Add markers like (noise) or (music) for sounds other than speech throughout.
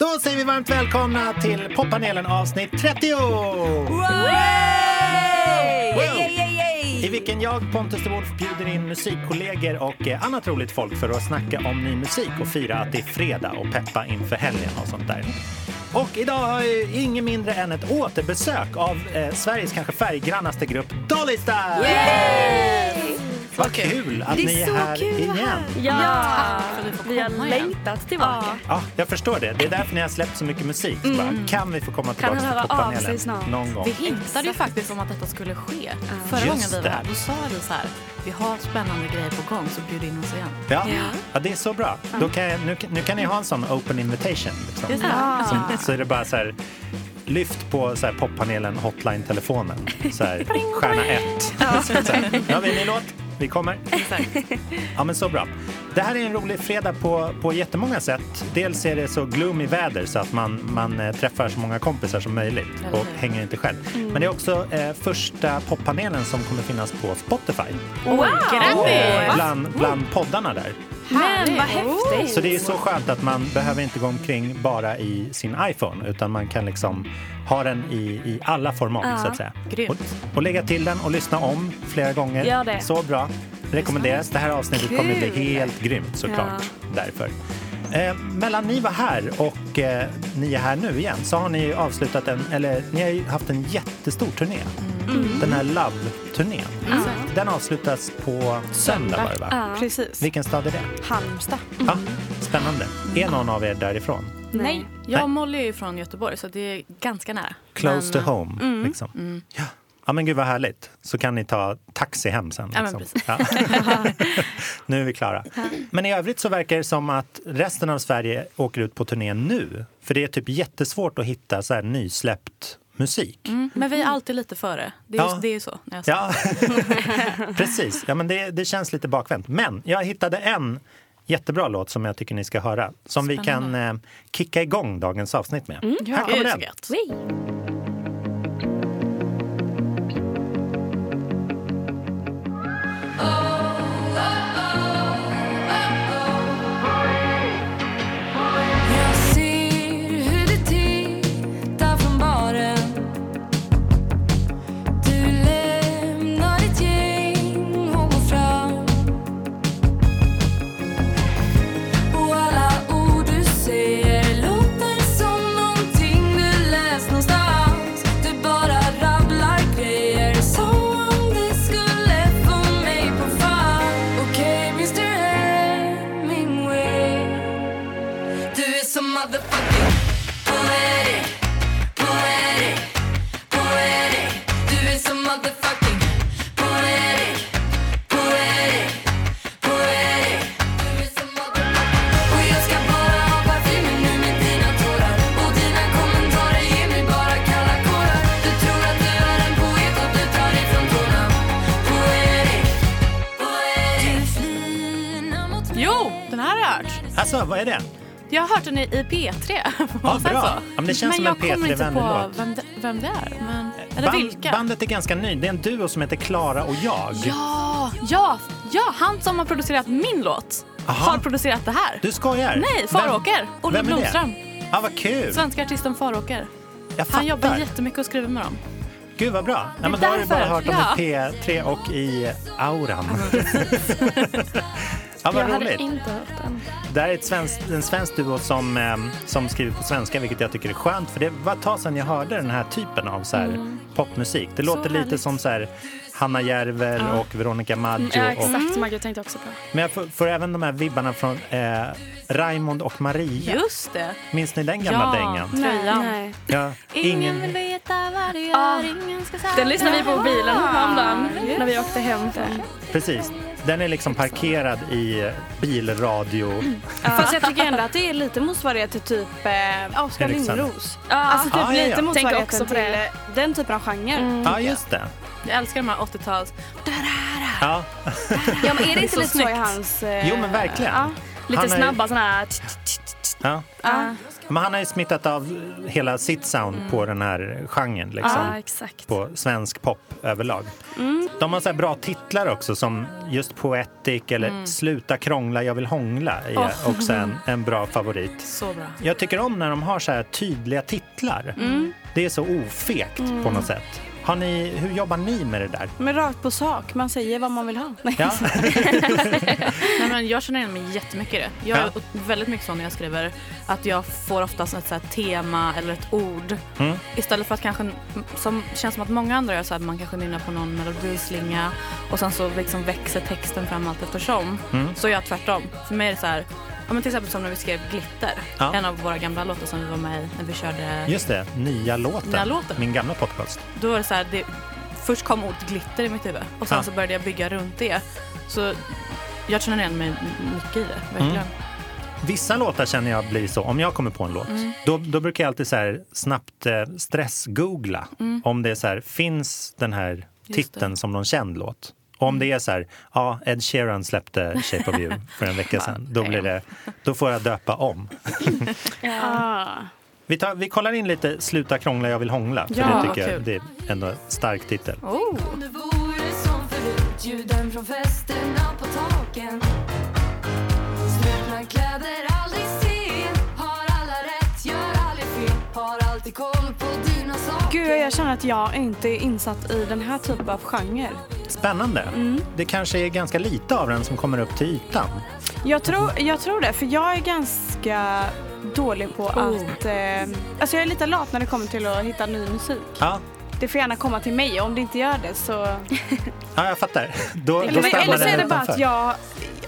Då säger vi varmt välkomna till poppanelen avsnitt 30! Wow! I vilken jag, Pontus de Wolf, bjuder in musikkollegor och eh, annat roligt folk för att snacka om ny musik och fira att det är fredag och peppa inför helgen och sånt där. Och idag har jag inget mindre än ett återbesök av eh, Sveriges kanske färggrannaste grupp Dolly Style! Vad kul att Det är ni är så här kul igen. här. Ja, att vi har längtat tillbaka. Ja, jag förstår det. Det är därför ni har släppt så mycket musik. Så bara, kan vi få komma tillbaka han till poppanelen snart? någon gång? Vi hintade ju faktiskt om att detta skulle ske. Förra Just gången vi var här, då sa vi så här, vi har spännande grejer på gång så bjud in oss igen. Ja, ja det är så bra. Då kan jag, nu, nu kan ni ha en sån open invitation. Liksom. Det. Som, så är det bara så här, lyft på så här, poppanelen hotline-telefonen. Så här, stjärna ett. Så här, nu har vi en ny låt. Vi kommer. Ja, men så bra. Det här är en rolig fredag på, på jättemånga sätt. Dels är det så gloomy väder så att man, man eh, träffar så många kompisar som möjligt och hänger inte själv. Men det är också eh, första poppanelen som kommer finnas på Spotify. Wow! Grattis! Bland, bland poddarna där. Men vad häftigt! Så det är så skönt att man behöver inte gå omkring bara i sin iPhone utan man kan liksom ha den i, i alla format så att säga. Grymt. Och, och lägga till den och lyssna om flera gånger. Gör det. Så bra. Rekommenderas. Det här avsnittet kommer bli Kul. helt grymt såklart. Därför. Eh, mellan ni var här och eh, ni är här nu igen så har ni ju avslutat en, eller ni har ju haft en jättestor turné. Den här Love-turnén. Den avslutas på söndag var det va? Ja. Precis. Vilken stad är det? Halmstad. Ja, spännande. Är någon av er därifrån? Nej. Jag och Molly är ju från Göteborg så det är ganska nära. Close Men, to home, liksom. Ja. Ja, men gud vad härligt. Så kan ni ta taxi hem sen. Ja, Liksom. Ja. (laughs) nu är vi klara. Men i övrigt så verkar det som att resten av Sverige åker ut på turné nu. För det är typ jättesvårt att hitta så här nysläppt musik. Mm, men vi är alltid lite före. Det är, Ja. ju, det är så. Ja, (laughs) precis. Ja, men det, det känns lite bakvänt. Men jag hittade en jättebra låt som jag tycker ni ska höra. Som vi kan eh, kicka igång dagens avsnitt med. Här kommer den. Den i, i P3. Får man säga bra. Ja, men det känns men som jag en kommer inte P3-vänlig på låt. vem det, vem det är. Men, eller Band- vilka. Bandet är ganska ny. Det är en duo som heter Klara och jag. Ja, ja, ja, han som har producerat min låt Aha. har producerat det här. Du skojar? Nej, Faråker. Olle? Blomström. Ja, vad kul. Svenska artisten Faråker. Han jobbar jättemycket och skriver med dem. Gud vad bra. Ja, men då har du bara hört dem ja. i P3 och i Auran. ja, (laughs) (laughs) vad Jag hade roligt. inte hört den. Det här är ett svenskt, en svensk duo som, eh, som skriver på svenska, vilket jag tycker är skönt. För det var ett tag sedan jag hörde den här typen av så här, popmusik. Det låter lite härligt. som så här, Hanna Järvel och Veronica Maggio. Ja, och, exakt som jag tänkte också på. men jag får, får även de här vibbarna från eh, Raimond och Maria. Just det. Minns ni den gamla Ja. dängan? Tröjan. Nej. Ja, Ingen vill veta vad du gör, Ah. ingen ska säga Den lyssnade vi på i bilen häromdagen när vi åkte hem från. Precis. Den är liksom parkerad i bilradio. Fast jag tycker ändå att det är lite motsvarighet till typ eh, Oskar. Lindros. Ja, Alltså typ Ah, ja, ja. lite också på till det. eh, den typen av genre. Ja, just det. Jag älskar de här 80-tals... Ja. Ja men är det inte lite så i hans... eh, Jo, men verkligen. Ja. lite Han är- snabba såna här... Ja. Ja. Men han har ju smittat av hela sitt sound på den här genren. Liksom. Ja, exakt. På svensk pop överlag. De har så här bra titlar också som just Poetic eller Sluta krångla, jag vill hångla är också en, en bra favorit. Så bra. Jag tycker om när de har så här tydliga titlar. Det är så ofegt på något sätt. Har ni, hur jobbar ni med det där? Men rakt på sak, man säger vad man vill ha. Nej. Ja, (laughs) Nej, men jag känner igen mig jättemycket i det. Jag är Ja. väldigt mycket så när jag skriver att jag får oftast ett så här tema eller ett ord. Mm. Istället för att kanske, som känns som att många andra gör så här, man kanske nynnar på någon melodislinga och sen så liksom växer texten fram allt eftersom. Mm. Så är jag tvärtom. För mig är det så här, ja, men till exempel som när vi skrev Glitter. Ja. En av våra gamla låtar som vi var med i när vi körde. just det. Nya låten. Nya låten. Min gamla podcast. Då var det så här, det, först kom ordet glitter i mitt huvud och sen Ja. så började jag bygga runt det. Så jag känner igen mig mycket i det, verkligen. Mm. Vissa låtar känner jag blir så, om jag kommer på en låt, Mm. då, då brukar jag alltid så snabbt eh, stressgoogla om det är så här, finns den här Mm. Just titeln som någon känd låt? Och om det är så här, ja, Ed Sheeran släppte Shape of You för en vecka (laughs) sedan, då, blir det, då får jag döpa om. (laughs) Ah. Vi, tar, vi kollar in lite Sluta krångla, jag vill hångla. För Ja, det tycker jag det är ändå en stark titel. Oh. Om det vore som förut Ljuden från festerna på taken Strukna kläder, aldrig sen Har alla rätt, gör aldrig fel Har alltid koll på dina saker Gud, jag känner att jag inte är insatt i den här typen av genre. Spännande. Mm. Det kanske är ganska lite av den som kommer upp till ytan. Jag tror, jag tror det, för jag är ganska dålig på Oh. att... Eh, alltså jag är lite lat när det kommer till att hitta ny musik. Ja, Det får gärna komma till mig. Om det inte gör det så... (laughs) ja jag fattar. Då, då Eller, stannar eller så är det bara att jag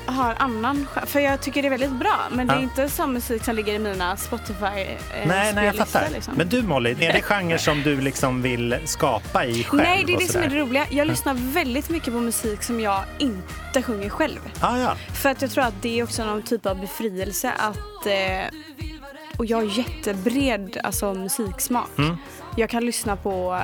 har annan För jag tycker det är väldigt bra. Men det är Ja. inte sån musik som ligger i mina Spotify eh, Nej, nej, jag fattar. Liksom. Men du Molly, är det genrer som du liksom vill skapa i själv? Nej, det är det som är det roliga. Jag lyssnar väldigt mycket på musik som jag inte sjunger själv. Ah, ja. För att jag tror att det är också någon typ av befrielse att... Eh, och jag har jättebred alltså, musiksmak. Mm. Jag kan lyssna på...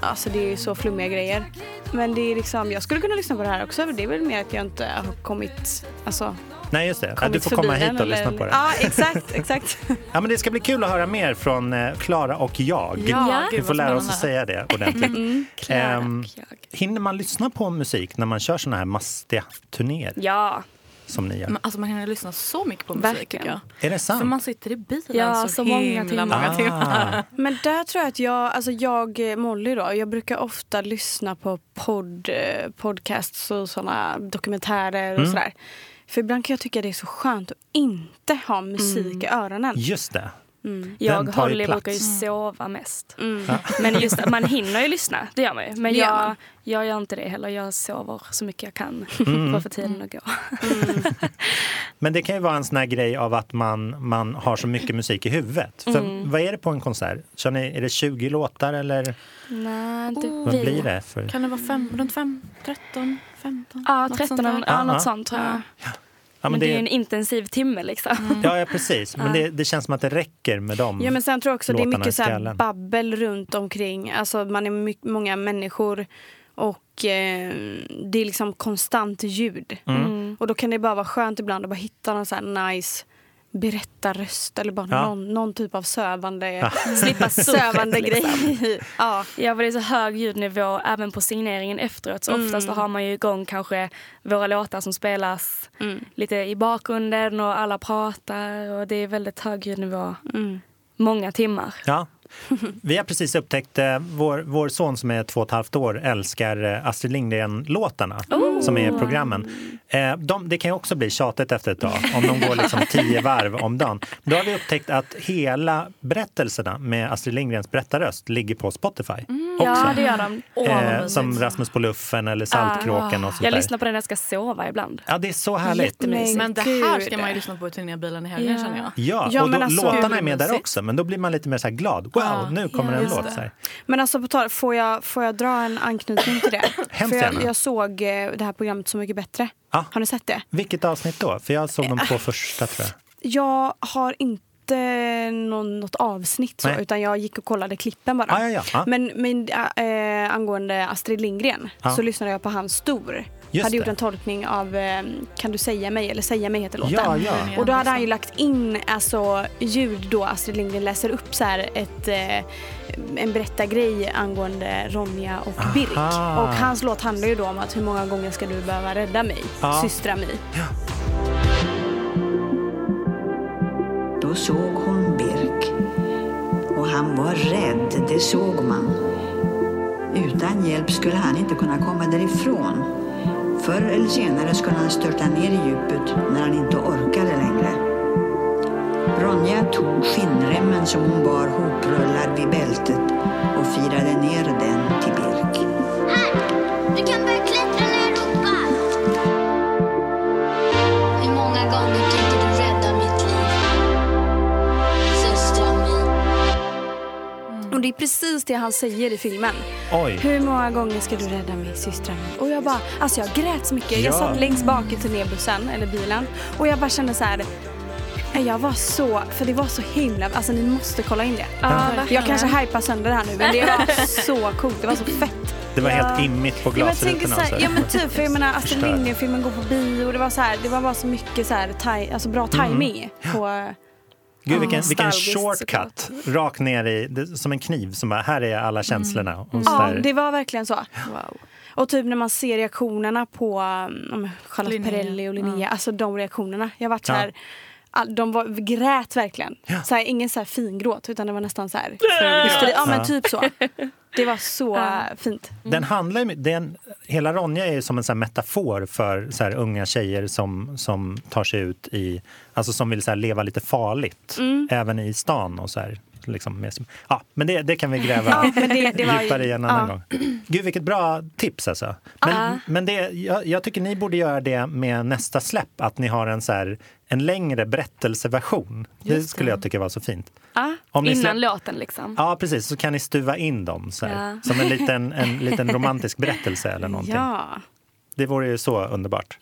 Alltså det är så flummiga grejer. Men det är liksom, jag skulle kunna lyssna på det här också. Det är väl mer att jag inte har kommit... Alltså, Nej, just det. Ja, du får komma hit och eller- lyssna på det. Ja, exakt, exakt. (laughs) Ja, men det ska bli kul att höra mer från eh, Klara och jag. Ja, Vi får lära oss att säga det ordentligt. Mm. Klara Ehm, och jag. Hinner man lyssna på musik när man kör såna här mastiga turnéer Ja, som ni gör? Men, alltså man hinner lyssna så mycket på musik Verkligen. tycker jag. Är det För sant? man sitter i bilen Ja, så, så många himla timmar. många timmar. Ah, Men där tror jag att jag, alltså jag, eh, Molly då, jag brukar ofta lyssna på podd, eh, podcasts och såna dokumentärer och Mm. sådär. För ibland kan jag tycka det är så skönt att inte ha musik i öronen. just det. Jag Den och Holly brukar ju sova mest. Mm. (laughs) Men just det, man hinner ju lyssna, det gör man ju. Men Det jag, jag gör inte det heller. Jag sover så mycket jag kan Mm. (laughs) för att få tiden att gå. (laughs) Men det kan ju vara en sån här grej av att man, man har så mycket musik i huvudet. För Mm. Vad är det på en konsert? Kör ni, är det 20 låtar eller Nej, inte Oh. vad blir det? För? Kan det vara fem, runt fem, 13, 15? Ja, något 13, sånt där? ja, Ja, något sånt tror jag. Ja, men det är ju en intensiv timme liksom. ja, ja, precis. Men det, det känns som att det räcker med dem. Ja men sen tror jag också det är mycket så här babbel runt omkring. Alltså man är my- många människor och eh, det är liksom konstant ljud. Mm. Och då kan det bara vara skönt ibland att bara hitta någon så här nice berättarröst eller bara Ja. någon, någon typ av sövande, (laughs) Slippa (laughs) sövande liksom. grej. (laughs) ja. Ja, för det är så hög ljudnivå även på signeringen efteråt. Så oftast så har man ju igång kanske våra låtar som spelas Mm. lite i bakgrunden och alla pratar och det är väldigt hög ljudnivå. Mm. Många timmar. Ja. (laughs) Vi har precis upptäckt, eh, vår, vår son som är två och ett halvt år älskar eh, Astrid Lindgren-låtarna som är i programmen. Eh, de, det kan ju också bli tjatigt efter ett tag om de går liksom tio varv om dagen. Då har vi upptäckt att hela berättelserna med Astrid Lindgrens berättarröst ligger på Spotify. Ja, också. det gör de. eh, som Rasmus på luffen eller Saltkråkan och sånt Jag där. lyssnar på den när jag ska sova ibland. Ja, det är så härligt. Men det här ska man ju lyssna på i turnébilen i helgen Ja. känner jag. Ja, Ja, och då, men alltså- låtarna är med där också, men då blir man lite mer så här glad. Wow, Ja, nu kommer en låt. Så här. Men alltså på tal, får jag, får jag dra en anknytning till det? (laughs) Hemskt För jag, jag såg eh, det här programmet Så mycket bättre. Ja. Har ni sett det? Vilket avsnitt då? För jag såg de två första tror jag. Jag har inte någon, något avsnitt så, Nej. utan jag gick och kollade klippen bara. Ah, ja, ja. Ah. Men, men äh, angående Astrid Lindgren Ja. så lyssnade jag på hans Stor. Just hade gjort det. en tolkning av eh, Kan du säga mig? Eller Säga mig heter låten. Ja, ja. Och då hade han ju lagt in alltså, ljud då Astrid Lindgren läser upp så här ett, eh, en berättargrej angående Ronja och Birk. Aha. Och hans låt handlar ju då om att hur många gånger ska du behöva rädda mig, Ja. systra mig. Då såg hon Birk. Och han var rädd, det såg man. Utan hjälp skulle han inte kunna komma därifrån. Förr eller senare skulle han störta ner i djupet när han inte orkade längre. Ronja tog skinnremmen som hon bar hoprullad vid bältet och firade ner den till Birk. Du kan börja klättra det är precis det han säger i filmen. Oj. Hur många gånger ska du rädda mig systrar? Och jag bara, alltså jag grät så mycket. Ja. Jag satt längst bak i turnébussen, eller bilen. Och jag bara kände så här. Jag var så, för det var så himla, alltså ni måste kolla in det. jag kanske hypar sönder det här nu men det var (laughs) så coolt, det var så fett. Det var Ja. helt immigt på Ja, glasrutorna. så och här, ja men typ, för jag menar Astrid Förstör. Lindgren-filmen går på bio, det var så här, det var bara så mycket så här, taj, alltså bra timing på Gud, vilken, vilken nostalgiskt shortcut. Rakt ner i, det, som en kniv. Som bara, här är alla känslorna. Mm. Ja, det var verkligen så. Wow. Och typ när man ser reaktionerna på um, Charlotte Linnea. Perrelli och Linnea, alltså de reaktionerna. Jag varit så Ja. All, de var, grät verkligen. Så här, ingen så här fingråt utan det var nästan så här, hysteri. Ja men Ja. typ så. (laughs) Det var så äh, fint. Den handlar den, hela Ronja är ju som en metafor för så här unga tjejer som, som tar sig ut i, alltså som vill så här leva lite farligt, Mm. även i stan och så här. Liksom med, ja, men det, det kan vi gräva Ja, men det, det var ju- djupare i en annan ja. gång. Gud, vilket bra tips alltså. Men, men det, jag, jag tycker ni borde göra det med nästa släpp, att ni har en, så här, en längre berättelseversion. Det skulle jag tycka var så fint. Ja, Om ni innan släpp- låten liksom. Ja, precis. Så kan ni stuva in dem så här, Ja. som en liten, (laughs) en liten romantisk berättelse eller någonting. Ja. Det vore ju så underbart.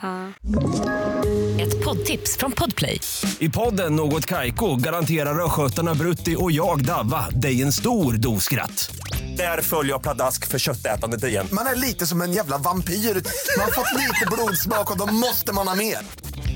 Ett poddtips från Podplay. I podden Något Kaiko garanterar östgötarna Brutti och jag, Davva, dig en stor dos skratt. Där följer jag pladask för köttätandet igen. Man är lite som en jävla vampyr. Man har fått lite blodsmak och då måste man ha mer.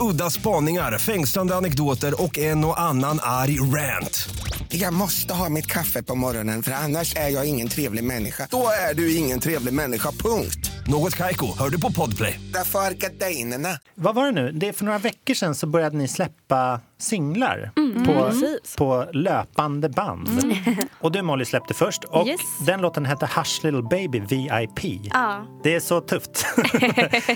Udda spaningar, fängslande anekdoter och en och annan arg rant. Jag måste ha mitt kaffe på morgonen för annars är jag ingen trevlig människa. Då är du ingen trevlig människa, punkt. Något Kaiko, hör du på Podplay. Därför är gardinerna. Vad var det nu? Det är för några veckor sedan så började ni släppa singlar Mm. på, på löpande band. (laughs) Och du Molly släppte först och Yes. den låten hette Hush Little Baby VIP. Ja. Det är så tufft. (laughs)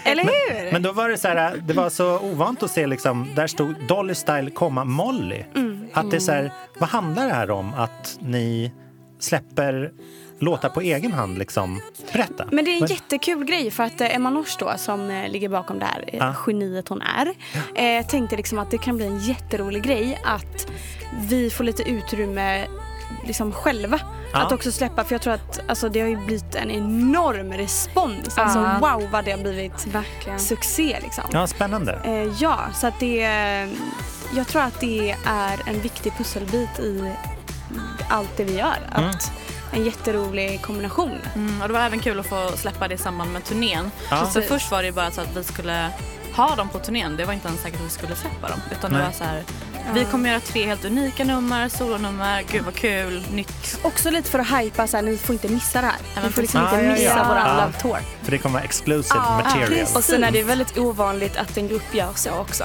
Eller hur? Men då var det så här, det var så ovant att se liksom, där stod Dolly Style, komma Molly. Mm. Att det är så här, vad handlar det här om att ni släpper låtar på egen hand liksom? Berätta. Men det är en Vad- jättekul grej för att eh, Emma Nors då som eh, ligger bakom det här, eh, Ja. geniet hon är, eh, tänkte liksom att det kan bli en jätterolig grej att vi får lite utrymme liksom själva. Ja. Att också släppa, för jag tror att alltså, det har ju blivit en enorm respons. Alltså Ja. wow vad det har blivit Verkligen. succé liksom. Ja, spännande. Eh, ja, så att det, jag tror att det är en viktig pusselbit i allt det vi gör. Mm. Att En jätterolig kombination. Mm, och det var även kul att få släppa det i samband med turnén. Ja. Så först var det ju bara så att vi skulle ha dem på turnén. Det var inte ens säkert att vi skulle släppa dem. Utan Nej. det var så här, vi kommer göra tre helt unika nummer, solonummer, gud vad kul, nytt. Också lite för att hypa så här, ni får inte missa det här. Ni får liksom precis. inte Ja, missa ja. våran Ja. Love Tour. För det kommer vara exclusive Ja, material. precis. Och sen är det väldigt ovanligt att en grupp gör så också.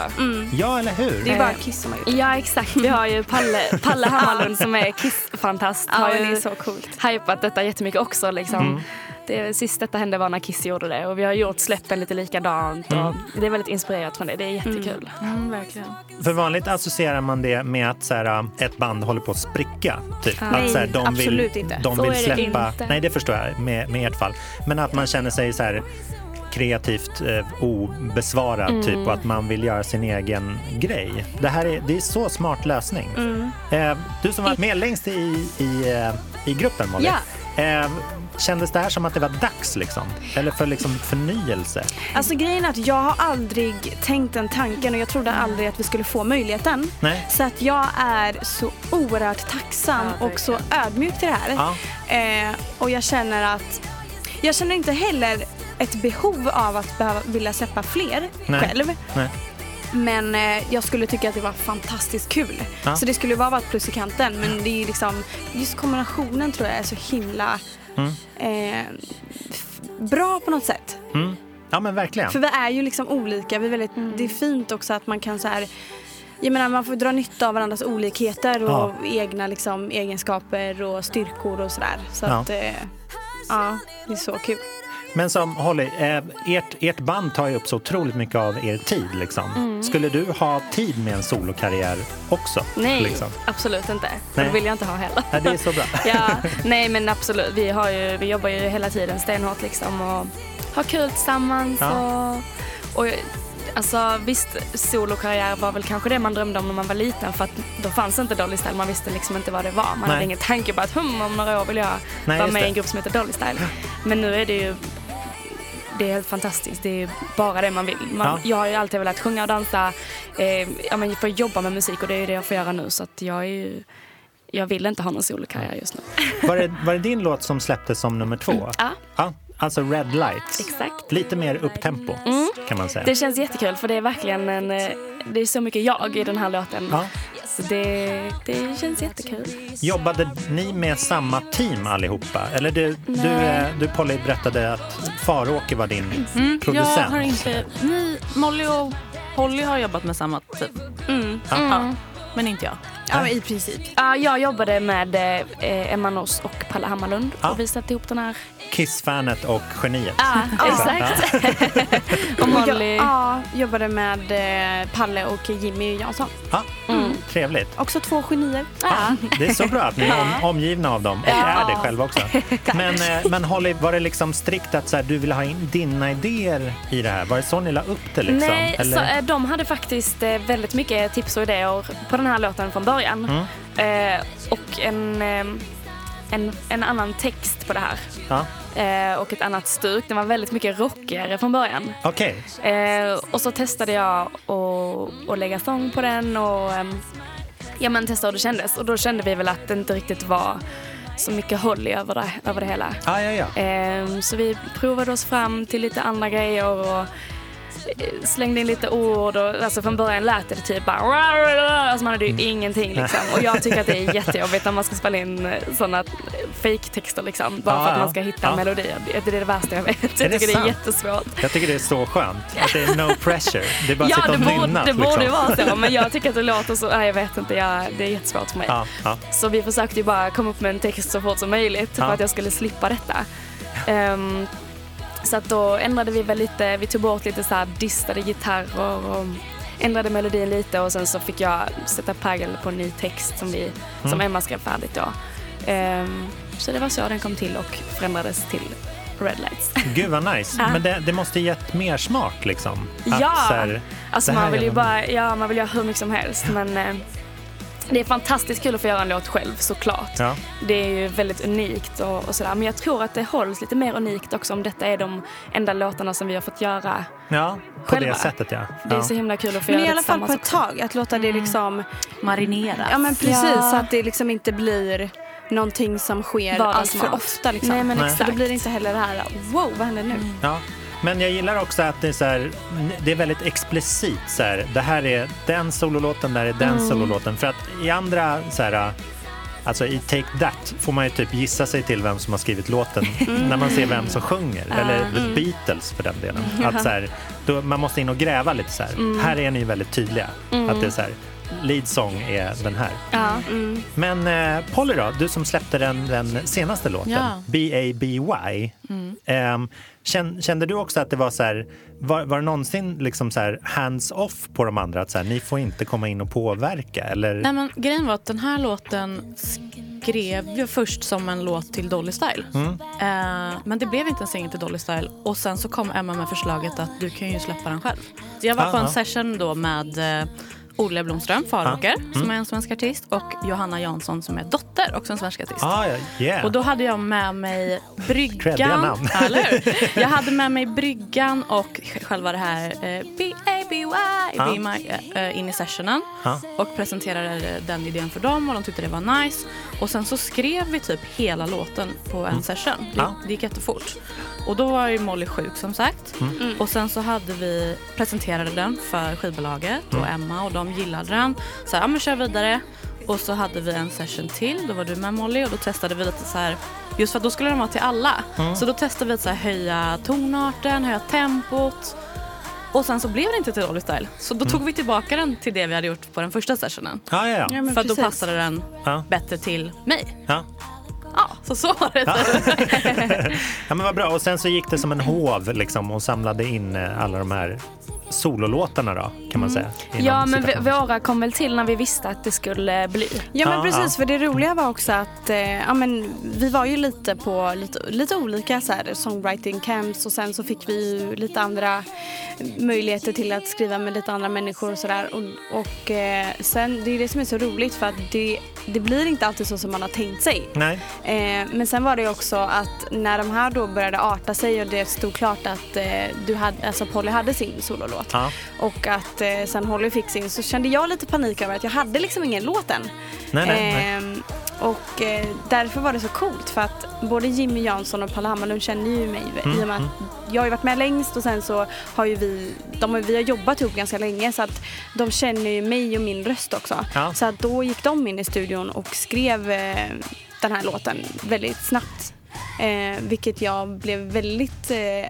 Ja, eller hur? Det är bara Kiss som har gjort det. Ja exakt, vi har ju Palle, (laughs) Palle Hammarlund som är Kiss-fantast. Ja, har ju det är så coolt. hypat detta jättemycket också. Liksom. Mm. Det, sist detta hände var när Kiss gjorde det och vi har gjort släppen lite likadant. Mm. Och det är väldigt inspirerat från det, det är jättekul. Mm, verkligen. För vanligt associerar man det med att så här, ett band håller på att spricka. Typ. Nej, att, så här, de absolut vill, inte. De Så vill är det släppa... inte. Nej, det förstår jag med, med ert fall. Men att man känner sig så här kreativt eh, obesvarad Mm. typ och att man vill göra sin egen grej. Det här är, det är så smart lösning. Mm. Eh, du som var med längst i, i, i gruppen Molly. Eh, kändes det här som att det var dags liksom? Eller för liksom förnyelse? Alltså grejen är att jag har aldrig tänkt den tanken och jag trodde aldrig att vi skulle få möjligheten. Nej? Så att jag är så oerhört tacksam Ja, och så ödmjuk till det här. Ja. Eh, och jag känner att jag känner inte heller ett behov av att behöva, vilja släppa fler Nej. själv. Nej. Men eh, jag skulle tycka att det var fantastiskt kul. Ja. Så det skulle bara vara ett plus i kanten. Men det är liksom, just kombinationen tror jag är så himla Mm. eh, bra på något sätt. Mm. Ja men verkligen. För vi är ju liksom olika. Vi är väldigt, Det är fint också att man kan så här jag menar, man får dra nytta av varandras olikheter och Ja. egna liksom, egenskaper och styrkor och sådär. Så Ja. att, eh, ja, det är så kul. Men som Holly, eh, ert, ert band tar ju upp så otroligt mycket av er tid. Liksom. Mm. Skulle du ha tid med en solokarriär också? Nej, Liksom? absolut inte. Nej. Det vill jag inte ha heller. Ja, det är så bra. (laughs) ja, nej men absolut. Vi, har ju, vi jobbar ju hela tiden stenhårt liksom och har kul tillsammans. Ja. Och, och alltså visst, solokarriär var väl kanske det man drömde om när man var liten för att då fanns inte Dolly Style. Man visste liksom inte vad det var. Man Nej. hade ingen tanke på att hum, om några år vill jag Nej, vara med i det. en grupp som heter Dolly Style. (laughs) Men nu är det ju det är helt fantastiskt. Det är bara det man vill. Man, Ja. Jag har ju alltid velat sjunga och dansa. Eh, ja, men får jobba med musik och det är det jag får göra nu. Så att jag är ju, jag vill inte ha någon solokarriär just nu. Var det, var det din låt som släpptes som nummer två? Ja. ja alltså Red Lights. Exakt. Lite mer upptempo Mm. kan man säga. Det känns jättekul för det är verkligen en, eh, det är så mycket jag i den här låten. Ja. Så det, det känns jättekul. Jobbade ni med samma team allihopa? Eller du, du, Nej. eh, du Polly berättade att Faråke var din Mm, producent. jag har inte... Ni, Molly och Holly har jobbat med samma team. Mm. Ja. Mm. Men inte jag. Ja, i princip. Ja, jag jobbade med eh, Emma Noss och Palle Hammarlund Ja. och vi satte ihop den här. Kiss-fanet och geniet. Ja, (laughs) exakt. (laughs) och Molly. Jag, ja, jobbade med eh, Palle och Jimmy Jansson. Ja, Mm. Trevligt. Också två genier. Ja. Det är så bra att ni är om, omgivna av dem och är det själv också. (laughs) Men, eh, men Holly, var det liksom strikt att så här, du ville ha in dina idéer i det här? Var det så ni la upp det? Liksom? Nej, Eller? så, eh, de hade faktiskt eh, väldigt mycket tips och idéer på den här låten från början. Mm. Eh, och en, eh, en, en annan text på det här. Ja. Eh, och ett annat stuk. Den var väldigt mycket rockigare från början. Okej. Eh, och så testade jag att att lägga sång på den och ehm, ja, men testa hur det kändes. Och då kände vi väl att det inte riktigt var så mycket Holly över det, över det hela. Ah, ja, ja. Ehm, så vi provade oss fram till lite andra grejer och slängde in lite ord. Och, alltså från början lät det typ bara... Alltså man hade ju ingenting liksom. Och jag tycker att det är jättejobbigt när man ska spela in sådana fake-texter liksom. Bara Ja, för att ja. man ska hitta Ja. melodi. Det är det värsta jag vet. Jag det tycker det är sant? jättesvårt. Jag tycker det är så skönt. Att det är no pressure. Det är bara att Ja, sitta det och borde, nynna. det borde liksom. vara så. Men jag tycker att det låter så... Nej, jag vet inte. Jag, det är jättesvårt för mig. Ja, ja. Så vi försökte ju bara komma upp med en text så fort som möjligt Ja. för att jag skulle slippa detta. Ehm, så att då ändrade vi väl lite, vi tog bort lite så här distade gitarrer och ändrade melodin lite och sen så fick jag sätta prägel på en ny text som, vi, som Mm. Emma skrev färdigt då. Ehm, så det var så den kom till och förändrades till Red Lights. (laughs) Gud vad nice. Men det, det måste gett mer smak liksom. Att, Ja. här, Alltså man vill ju bara, ja man vill göra hur mycket som helst men eh, det är fantastiskt kul att få göra en låt själv såklart. Ja. Det är ju väldigt unikt och, och sådär. Men jag tror att det hålls lite mer unikt också om detta är de enda låtarna som vi har fått göra. Ja, på Själva. det sättet ja. Det är ja. så himla kul att få Men göra i det alla fall på tillsammans ett tag. Att låta det liksom... Marineras. Ja men precis. Ja. Så att det liksom inte blir någonting som sker allt för ofta. Liksom. Nej, men Nej. exakt. Då blir det inte heller det här, wow vad händer nu? Ja. Men jag gillar också att det är, så här, det är väldigt explicit. Så här, det här är den sololåten, där är den Mm. sololåten. För att i andra, så här, alltså i Take That får man ju typ gissa sig till vem som har skrivit låten (laughs) när man ser vem som sjunger. Eller The Mm. Beatles för den delen. (laughs) Att, så här, då, man måste in och gräva lite så här. Mm. Här är ni ju väldigt tydliga. Att det är så här, lead song är den här. Ja. Men eh, Polly då, du som släppte den, den senaste låten, Ja. B-A-B-Y. Ehm, känn- kände du också att det var så här, var, var det någonsin liksom så här hands-off på de andra? Att så här, ni får inte komma in och påverka? Eller? Nej, men grejen var att den här låten skrev jag först som en låt till Dolly Style. Mm. Eh, men det blev inte en singel till Dolly Style. Och sen så kom Emma med förslaget att du kan ju släppa den själv. Så jag var på Ah, en ah. session då med eh, Olle Blomström, Faråker, Mm. som är en svensk artist och Johanna Jansson som är dotter, också en svensk artist. Ah, yeah. Och då hade jag med mig bryggan. namn. (laughs) Jag hade med mig bryggan och själva det här eh, B-A-B-Y. Be My, eh, in i sessionen. Ja. Och presenterade den idén för dem och de tyckte det var nice. Och sen så skrev vi typ hela låten på en session. Det, Mm. Det gick jättefort. Och då var ju Molly sjuk som sagt. Mm. Och sen så hade vi presenterade den för skivbolaget och Mm. Emma och de gillade den. Så här, ja men kör vidare. Och så hade vi en session till, då var du med Molly och då testade vi lite så här, just för att då skulle den vara till alla. Mm. Så då testade vi att så här, höja tonarten, höja tempot. Och sen så blev det inte till Dolly Style. Så då Mm. tog vi tillbaka den till det vi hade gjort på den första sessionen. Ja, ja, ja. men för då passade den Ja. bättre till mig. Ja. Så så var det. (laughs) ja, men vad bra. Och sen så gick det som en hov liksom, och samlade in eh, alla de här sololåtarna då, kan man säga. inom Ja, men vi, våra kom väl till när vi visste att det skulle bli. Ja men Ja, precis, ja. för det roliga var också att eh, ja, men, vi var ju lite på lite, lite olika så här, songwriting camps och sen så fick vi ju lite andra möjligheter till att skriva med lite andra människor och sådär. Och, och eh, sen, det är det som är så roligt för att det, det blir inte alltid så som man har tänkt sig. Nej. Eh, men sen var det också att när de här då började arta sig och det stod klart att eh, du hade, alltså Polly hade sin sololåt Ja. och att eh, sen Holly fick sin så kände jag lite panik över att jag hade liksom ingen låt än. Nej, nej, nej. Och eh, därför var det så coolt för att både Jimmy Jansson och Palle Hammarlund känner ju mig Mm, i och med att jag har ju varit med längst och sen så har ju vi, de, har- vi har jobbat ihop ganska länge så att de känner ju mig och min röst också. Ja. Så att då gick de in i studion och skrev eh, den här låten väldigt snabbt. Eh, vilket jag blev väldigt eh,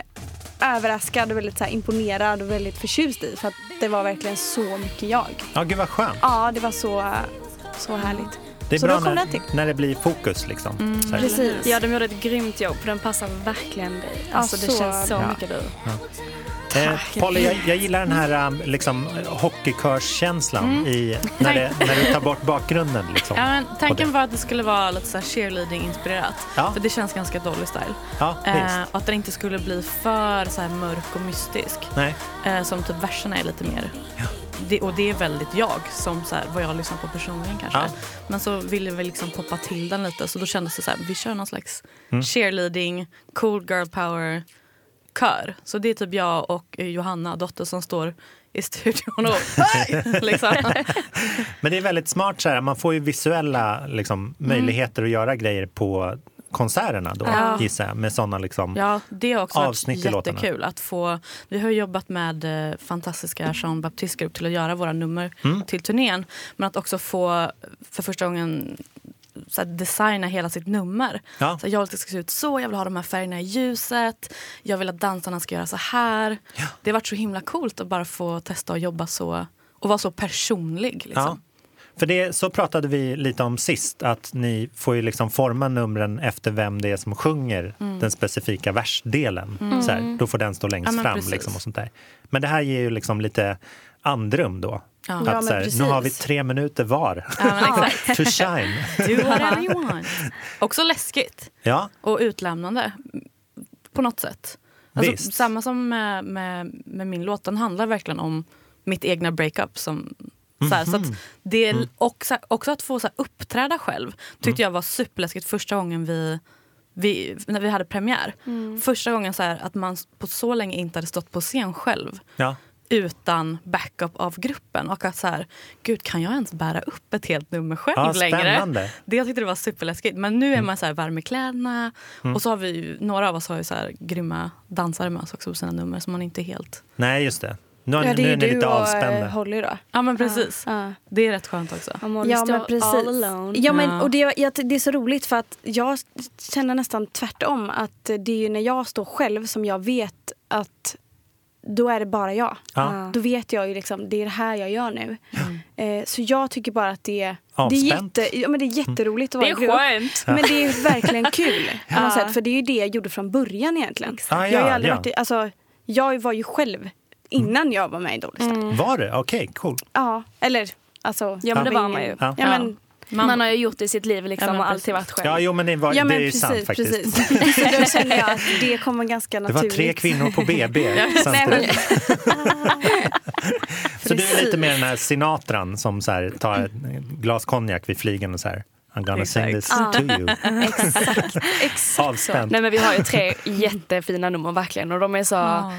överraskad och väldigt så imponerad och väldigt förtjust i för att det var verkligen så mycket jag. Ja, gud vad skönt. Ja, det var så, så härligt. Det är så bra då kom när, den till. när det blir fokus liksom. Så här. Precis. Ja, de gjorde ett grymt jobb för den passar verkligen dig. Ja, Alltså, det så känns så bra. mycket du. Eh, Polly, jag, jag gillar den här um, liksom, hockeykörskänslan i, när, det, när du tar bort bakgrunden. Liksom, Ja, tanken det. var att det skulle vara lite så cheerleading-inspirerat. Ja. För det känns ganska Dolly style. Ja, Eh, och att den inte skulle bli för så här mörk och mystisk. Nej. Eh, som typ verserna är lite mer. Det, och det är väldigt jag, som så här, vad jag lyssnar på personligen kanske. Ja. Men så ville vi liksom poppa till den lite. Så då kändes det så här, vi kör någon slags Mm. cheerleading, cool girl power kör. Så det är typ jag och eh, Johanna, dotter, som står i studion och (laughs) liksom. Men det är väldigt smart, så här, man får ju visuella liksom, möjligheter att göra grejer på konserterna då, Ja. gissar jag. Med såna liksom... Ja, det har också Avsnitt varit jättekul att få. Vi har jobbat med eh, fantastiska Jean Baptiste Group till att göra våra nummer Mm. till turnén. Men att också få för första gången så här, designa hela sitt nummer. Ja. Så jag vill att det ska se ut så, jag vill ha de här färgerna i ljuset. Jag vill att dansarna ska göra så här. Det har varit så himla coolt att bara få testa att jobba så och vara så personlig. Liksom. Ja. För det, så pratade vi lite om sist, att ni får ju liksom forma numren efter vem det är som sjunger Mm. den specifika versdelen. Mm. Så här, då får den stå längst Ja, fram. Liksom, och sånt där. Men det här ger ju liksom lite andrum då. Ja. Att, Ja, så här, nu har vi tre minuter var Ja, (laughs) to shine. (laughs) Do whatever you (laughs) want. Också läskigt. Ja, och utlämnande på något sätt. Alltså, samma som med, med, med min låt, den handlar verkligen om mitt egna breakup. Som, så, här, så Mhm. att det Mm. och, så här, också att få så här, uppträda själv tyckte jag var superläskigt första gången vi, vi, när vi hade premiär. Mm. Första gången så här, att man på så länge inte hade stått på scen själv ja. utan backup av gruppen. Och att så här, gud kan jag ens bära upp ett helt nummer själv Ja, längre? Det jag tyckte det var superläskigt. Men nu är man så här varm i kläderna. Mm. Och så har vi några av oss har ju så här grymma dansare med oss också på sina nummer som man inte är helt... Nej, just det. Nu, Ja, det nu är är ni lite du och avspända. eh, Holly då. Ja men precis. Ja. Det är rätt skönt också. Ja men precis. Ja, men, och det, jag, det är så roligt för att jag känner nästan tvärtom. Att det är ju när jag står själv som jag vet att då är det bara jag. Ja. Då vet jag ju liksom, det är det här jag gör nu. Eh, så jag tycker bara att det, är- det, är, Avspänt. jätte, ja, men det är jätteroligt att vara Det är skönt. Men det är verkligen (laughs) kul. Ja. sätt, för det är ju det jag gjorde från början egentligen. Ah, jag, har ju aldrig ja. varit, alltså, jag var ju själv innan jag var med i Dolly Style. Var det? Okej, cool. Ja, eller alltså. Ja men det var man ju. Ja. Ja, men, Man, har ju gjort det i sitt liv liksom, Ja, och alltid varit själv. Ja, jo, men det, var, ja, men det är ju precis, sant faktiskt. precis. (laughs) (laughs) Så då känner jag att det kommer ganska Det naturligt. var tre kvinnor på BB (laughs) Nej, samtidigt. men, Så du är lite mer den här Sinatran som så här, tar ett glas konjak vid flygen och så här I'm gonna sing this Exakt. to you. Exakt. Exakt Avspänt. Nej men vi har ju tre jättefina nummer verkligen och de är så.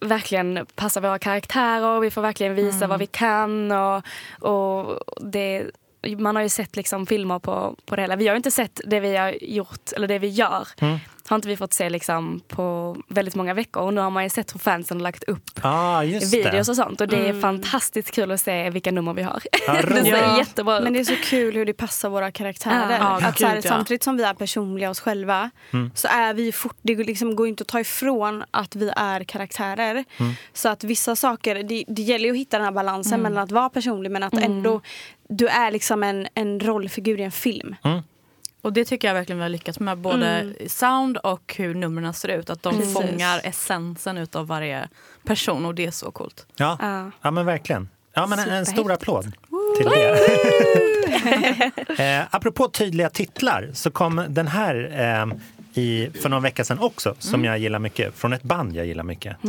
Verkligen passar våra karaktärer och vi får verkligen visa vad vi kan och, och det, man har ju sett liksom filmer på, på det hela. Vi har ju inte sett det vi har gjort, eller det vi gör. Mm. Har inte vi fått se liksom på väldigt många veckor. Och nu har man ju sett hur fansen har lagt upp Ah, just videos det. och sånt. Och det är Mm. fantastiskt kul att se vilka nummer vi har. Ja, (laughs) det ser jättebra ut. Men det är så kul hur det passar våra karaktärer. Ja, att så här, ja. Samtidigt som vi är personliga oss själva Mm. så är vi fort, det går liksom går inte att ta ifrån att vi är karaktärer. Mm. Så att vissa saker, det, det gäller ju att hitta den här balansen Mm. mellan att vara personlig men att ändå du är liksom en, en rollfigur i en film. Mm. Och det tycker jag verkligen vi har lyckats med. Både Mm. sound och hur numren ser ut. Att de Precis. fångar essensen utav varje person och det är så coolt. Ja. Ja. ja, men verkligen. Ja, men en, en stor applåd till det. (laughs) eh, apropå tydliga titlar så kom den här eh, i, för någon vecka sedan också, som jag gillar mycket. Från ett band jag gillar mycket. I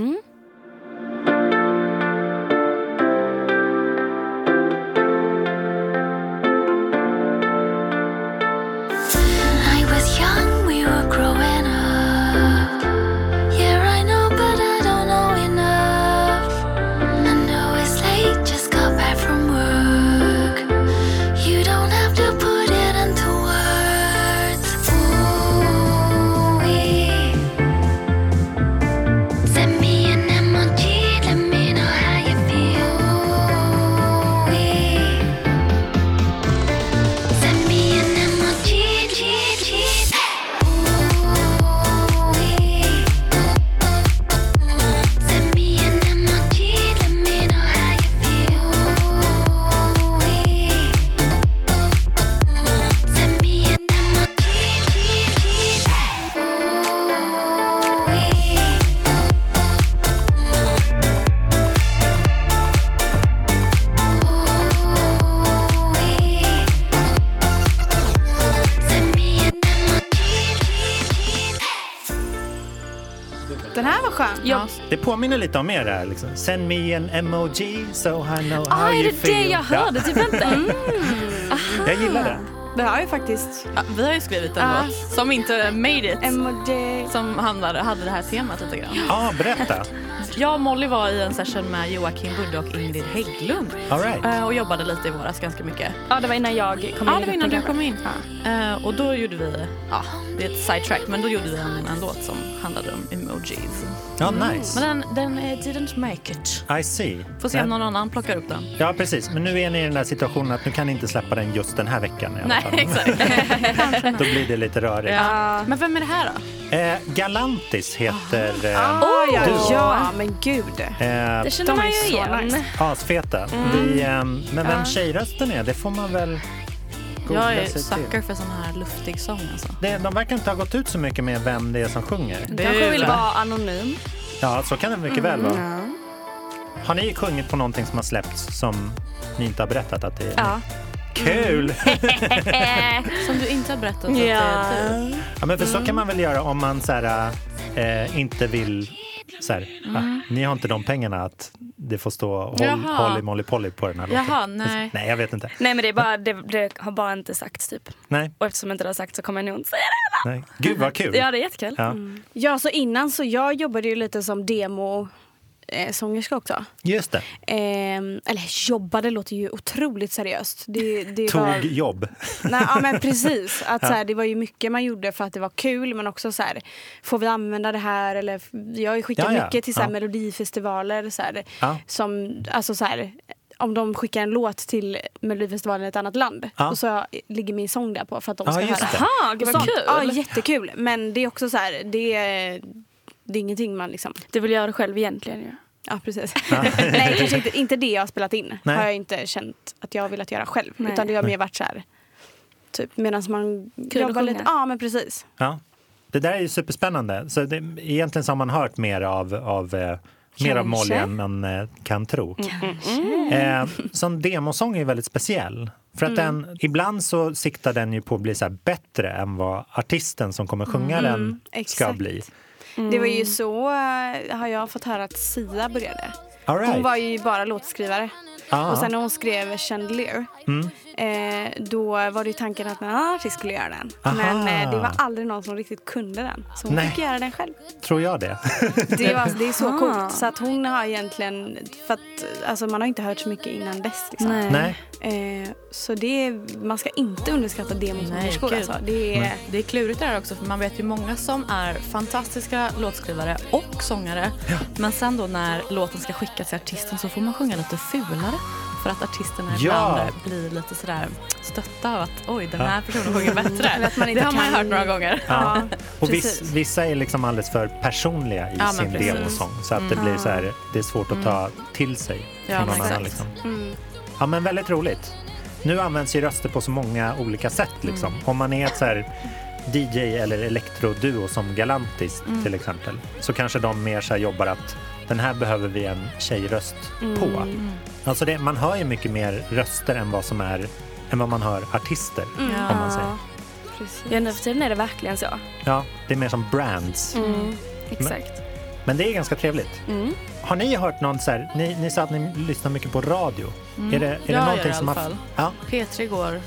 påminner lite om er där. Liksom. Send me an emoji so I know how Ah, är you det feel. det jag hörde? Typ inte. Ja, (laughs) jag gillar det. Det har ju faktiskt Ja, vi har ju skrivit en Ja. låt som inte made it. emoji. Som handlade, hade det här temat lite grann. Ja, berätta. Jag och Molly var i en session med Joakim Budde och Ingrid Hägglund. All right. Eh, Och jobbade lite i våras ganska mycket. Ja, det var innan jag kom in Ja, det var innan du kom in. Ja. Eh, och då gjorde vi, ja, det är ett sidetrack, men då gjorde vi en, en låt som handlade om emojis. Ja, nice. Men den, den eh, didn't make it. I see. Får se om någon annan plockar upp den. Ja, precis. Men nu är ni i den där situationen att nu kan ni inte släppa den just den här veckan. I alla Nej, fall. exakt. (laughs) Då blir det lite rörigt. ja. Men vem är det här då? Eh, Galantis heter eh, Ah, ja, du. ja, men gud. eh, Det känner De man ju igen. nice. asfeta. Vi, eh, men vem tjejrösten är, det får man väl googla Jag är sucker för sån här luftig sång alltså. Det, de verkar inte ha gått ut så mycket med vem det är som sjunger. Det Kanske vill vara anonym. Ja, så kan det mycket väl vara. Har ni sjungit på någonting som har släppts som ni inte har berättat att det är? Ja. Kul! (laughs) Som du inte har berättat att Ja. det är du. Ja, men för så kan man väl göra om man så här, eh, inte vill... Så här, ah, ni har inte de pengarna att det får stå håll. Holly Molly Polly på den här låten. Jaha, nej. Nej, jag vet inte. Nej men det, är bara, det, det har bara inte sagts typ. Nej, Och eftersom inte det har sagts så kommer jag nog inte säga det. nej. Gud vad kul! Ja det är jättekul. Ja. Ja, så innan så jag jobbade ju lite som demo eh, sångerska också. Just det. Ehm, eller jobbade låter ju otroligt seriöst. Det, det Tog var, jobb. nej, ja men precis. (laughs) Att, så här, det var ju mycket man gjorde för att det var kul men också så här, får vi använda det här? Eller, jag har ju skickat Ja, ja. mycket till så här, Ja. melodifestivaler. Så här, Ja. som, alltså, så här, om de skickar en låt till Melodifestivalen i ett annat land Ja. och så ligger min sång där på för att de Ja, ska just höra. Jaha, gud vad kul. Ja, jättekul. Men det är också så här, det är, det är ingenting man liksom... Du vill göra det själv egentligen ju. Ja, precis. (laughs) Nej, kanske inte, inte det jag har spelat in. Nej. Har jag inte känt att jag har velat göra själv. Nej. Utan det har mer varit så här, typ medan man Kul jobbar lite. Ja, men precis. Ja. Det där är ju superspännande. Så det, egentligen så har man hört mer av, av eh, Mer av Molly än man eh, kan tro. Eh, som demosång är väldigt speciell. För att den, ibland så siktar den ju på att bli så här bättre än vad artisten som kommer sjunga den ska exakt. bli. Det var ju så eh, har jag fått höra att Sia började. Right. Hon var ju bara låtskrivare. Ah. Och sen när hon skrev Chandelier Mm. eh, då var det ju tanken att en annan artist skulle göra den. Aha. Men eh, det var aldrig någon som riktigt kunde den. Så hon Nej. fick göra den själv. Tror jag det. (laughs) Det, var, det är så Ah. coolt. Så att hon har egentligen, för att alltså, man har inte hört så mycket innan dess. Liksom. Nej. Nej. Eh, så det är, man ska inte underskatta demosångerskor alltså. Det är, Det är klurigt det här också för man vet ju många som är fantastiska låtskrivare och sångare. Men sen då när låten ska skickas till artisten så får man sjunga lite fulare. För att artisterna Ja. ibland blir lite sådär stötta av att oj den Ja. här personen sjunger (laughs) bättre. Eller att man inte det har man ju hört några gånger. Ja. Och viss, vissa är liksom alldeles för personliga i Ja, sin demosång. Så att det blir så här, det är svårt att ta till sig Ja, från någon annan. Liksom. mm. Ja, men väldigt roligt. Nu används ju röster på så många olika sätt. Liksom. Mm. Om man är ett så här DJ eller elektroduo som Galantis Mm. till exempel så kanske de mer så jobbar att den här behöver vi en tjejröst på. Mm. Alltså det, man hör ju mycket mer röster än vad som är än vad man hör artister. Om man säger. Precis. Ja, nu för tiden är det verkligen så. Ja, det är mer som brands. Mm. Exakt. Men det är ganska trevligt. Mm. Har ni hört någon så här, ni, ni sa att ni lyssnar mycket på radio. Är det, är det Jag gör någonting det i som alla fall. Ja, P3 går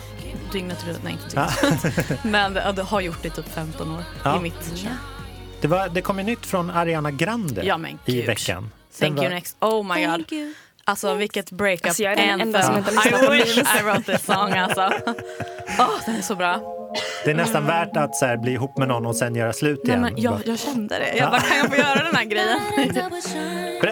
dygnet runt. Nej, inte Ja. dygnet runt. (laughs) Men det, det har gjort det i typ 15 år Ja. i mitt kön. det, var, det kom ju nytt från Ariana Grande Ja, men i veckan. Den Thank you var- next. Oh my god. Alltså vilket breakup Alltså, jag är den enda som inte I wish. I wrote this song alltså. (laughs) Åh, den är så bra. Det är nästan värt att så här, bli ihop med någon och sen göra slut Nej, igen. men jag, jag kände det. Ja. Jag bara, kan jag få göra den här grejen?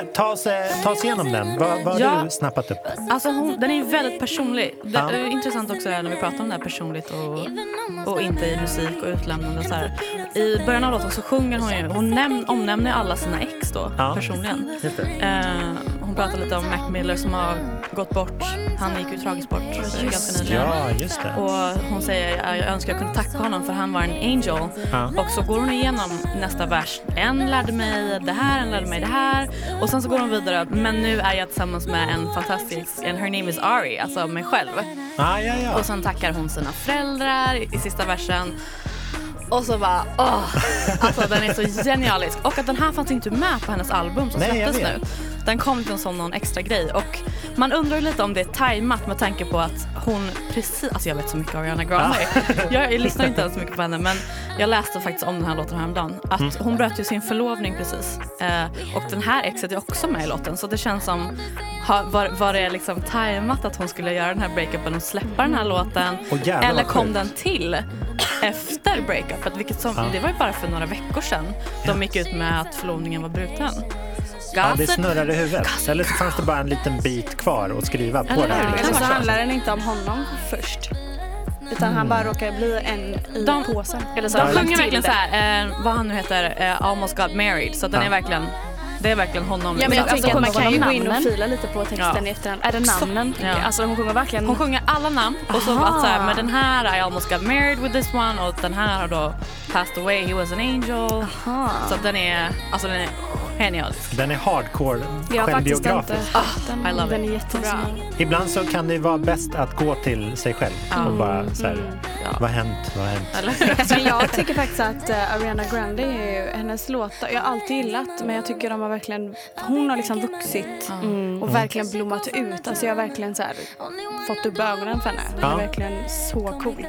(laughs) Ta oss, eh, ta oss igenom den. Vad, vad har Ja. du snappat upp? Alltså hon, den är ju väldigt personlig. Det Ja. är intressant också när vi pratar om det här personligt och, och inte i musik och utlämnande. Så här. I början av låten så sjunger hon ju, hon näm, omnämner alla sina ex då Ja. personligen. Just det. Eh, hon pratar lite om Mac Miller som har gått bort. Han gick ju tragiskt bort eh, ganska nyligen. Ja, just det. Och hon säger jag önskar jag kunde tacka honom för han var en angel. Ja. Och så går hon igenom nästa vers. En lärde mig det här, en lärde mig det här. Och sen så går hon vidare. Men nu är jag tillsammans med en fantastisk, en her name is Ari, alltså mig själv. Ah, ja, ja. Och sen tackar hon sina föräldrar i sista versen. Och så bara, åh! Alltså den är så genialisk. Och att den här fanns inte med på hennes album som Nej, jag släpptes vet. nu. Den kom liksom som någon extra grej. Och man undrar ju lite om det är tajmat med tanke på att hon precis, alltså jag vet så mycket om Ariana Grande. Jag, (laughs) jag lyssnar inte ens så mycket på henne men jag läste faktiskt om den här låten häromdagen. Att Mm. hon bröt ju sin förlovning precis. Eh, och den här exet är också med i låten så det känns som ha, var, var det liksom tajmat att hon skulle göra den här breakupen och släppa den här låten? Åh, jävlar, Eller kom sjukt. den till efter breakupet? Vilket som, Ja. Det var ju bara för några veckor sedan de gick ut med att förlovningen var bruten. Ja, det Gossip. snurrar i huvudet. Eller så fanns det bara en liten bit kvar att skriva på Eller det här. hur? Eller så handlar den inte om honom först. Utan han bara råkar bli en i De- påsen. Eller så De sjunger verkligen så här, eh, vad han nu heter, eh, Almost Got Married. Så den Ja. är verkligen, det är verkligen honom. Ja, men jag Alltså, tänker att man kan ju gå in och fila lite på texten Ja. i efterhand. Är det namnen? Ja. Alltså hon sjunger verkligen... Hon sjunger alla namn och så Aha. att så här, med den här I almost got married with this one och den här har då passed away, he was an angel. Aha. Så att den är, alltså den är genialisk. Den är hardcore Jag har faktiskt inte självbiografisk. den. I love den it. är jättebra. Ibland så kan det vara bäst att gå till sig själv och bara så här, Ja. vad har hänt, vad har hänt? Eller? (laughs) Men jag tycker faktiskt att uh, Ariana Grande, är ju, hennes låtar, jag har alltid gillat men jag tycker de har verkligen, hon har liksom vuxit Mm. och verkligen blommat ut. Alltså jag har verkligen så här, fått upp ögonen för henne. Hon Ja. är verkligen så cool.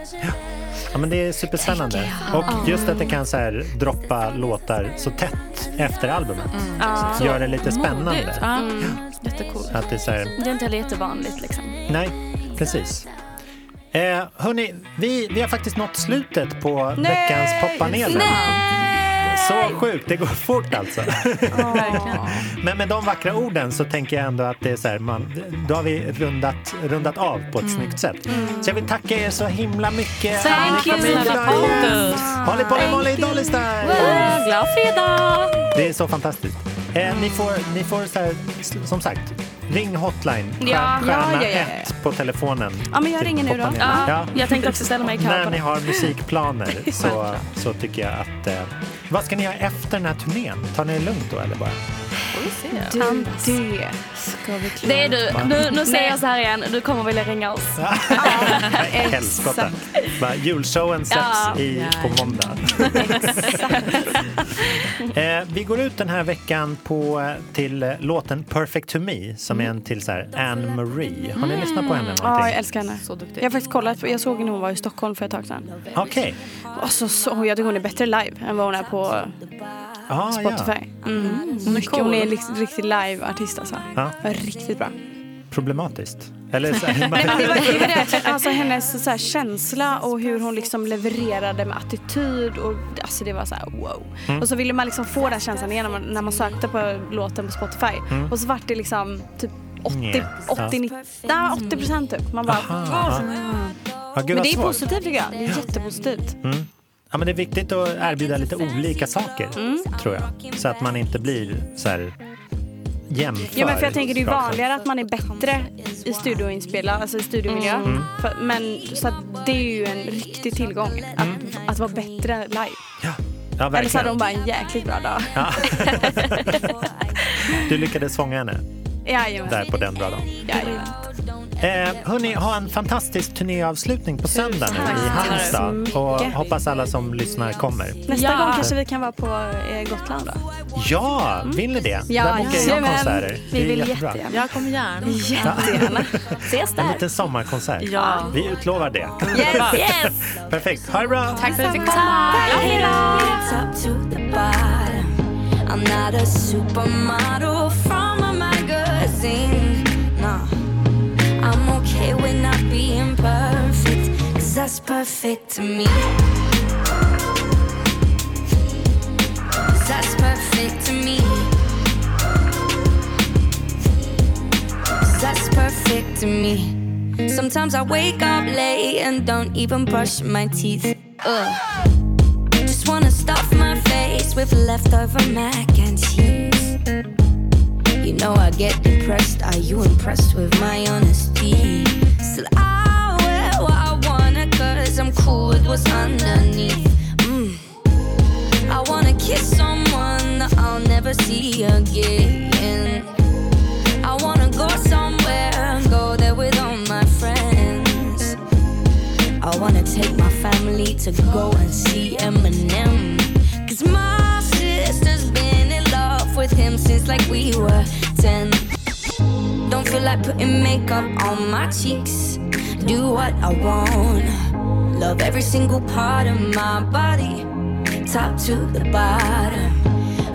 Ja, men det är superspännande. Och just att det kan så här, droppa låtar så tätt efter albumet. Ja. Gör det lite spännande. Ja. Jättecoolt. Att det är så här, Det är inte heller jättevanligt liksom. nej, precis. Eh, hörni, vi, vi har faktiskt nått slutet på veckans poppanelen. Så sjukt, det går fort alltså. Verkligen. Men med de vackra orden så tänker jag ändå att det är så här, man, då har vi rundat, rundat av på ett snyggt sätt. Så jag vill tacka er så himla mycket. Thank Ni you, snälla. Pontus. Håll Molly Dolly Style! Glad fredag! Det är så fantastiskt. Eh, ni får, ni får så här, som sagt, ring hotline, Ja, stjärna ja, ja, ja. ett på telefonen. Ja, men jag till ringer nu då. Ja, jag tänkte också ställa mig i kö När ni har musikplaner (laughs) så, så tycker jag att... Eh, vad ska ni göra efter den här turnén? Tar ni det lugnt då eller bara? Du, det ska vi klara. Det är du. Nu, nu säger jag så här igen, du kommer vilja ringa oss. Helskotta. (laughs) Julshowen släpps Ja. i, på måndag. (laughs) eh, vi går ut den här veckan på, till eh, låten Perfect to me som är en till så här Anne Marie. Har ni lyssnat på henne Ja, jag någonting? älskar henne. Så duktig. Jag har faktiskt kollat, jag såg när hon var i Stockholm för ett tag sedan. Okej. Alltså, så, jag tycker hon är bättre live än vad hon är på Ah, Spotify. Ja. Mm. Mycket, hon är en riktigt, riktigt live-artist alltså. Ja. Riktigt bra. problematiskt? Eller så här, Nej, men det var, det var det. Alltså, hennes så här, känsla och hur hon liksom levererade med attityd. Och, alltså, det var så här, wow. Mm. Och så ville man liksom få den känslan igen när man, när man sökte på låten på Spotify. Mm. Och så vart det liksom typ 80, Nja, ja. 80, 90, nej, 80 procent typ. Man bara, Aha, "Mm." Ja, gud, Men det är svårt. positivt tycker jag. Det är jättepositivt. Mm. Ja, men det är viktigt att erbjuda lite olika saker, Mm. tror jag. Så att man inte blir så här jämför. Ja, men för jag tänker det är vanligare att man är bättre i studioinspelad, alltså i studiemiljö. Mm. För, men så det är ju en riktig tillgång att, att vara bättre live. Ja, Eller så hade hon bara en jäkligt bra dag. Ja. (laughs) Du lyckades fånga henne Jajamän. där på den bra dagen. Jajamän. Eh, hörni, ha en fantastisk turnéavslutning på söndag nu i Halmstad. Och hoppas alla som lyssnar kommer. Nästa Ja. gång kanske vi kan vara på eh, Gotland då. Ja, vill ni det? Ja, Där bokar jag jajamän. konserter. Vi vill jättebra. jättegärna. Jag kommer gärna. Jättegärna. Ses En där. liten sommarkonsert. Ja. Vi utlovar det. Yes, yes. Perfekt. Ha det bra! Tack för att vi fick komma. Hej då. That's perfect to me. that's perfect to me. that's perfect to me. Sometimes I wake up late and don't even brush my teeth. Ugh. Just wanna stuff my face with leftover mac and cheese. You know I get depressed. Are you impressed with my honesty? Still, I cause I'm cool with what's underneath. Mm. I wanna kiss someone that I'll never see again. I wanna go somewhere, go there with all my friends. I wanna take my family to go and see Eminem. Cause my sister's been in love with him since like we were 10. Don't feel like putting makeup on my cheeks. Do what I want. Love every single part of my body, top to the bottom.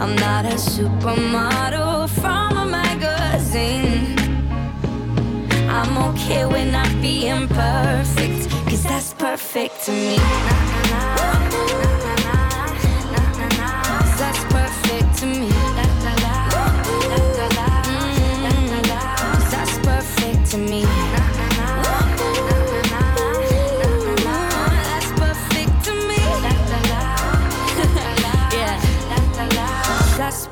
I'm not a supermodel from a magazine. I'm okay with not being perfect, cause that's perfect to me.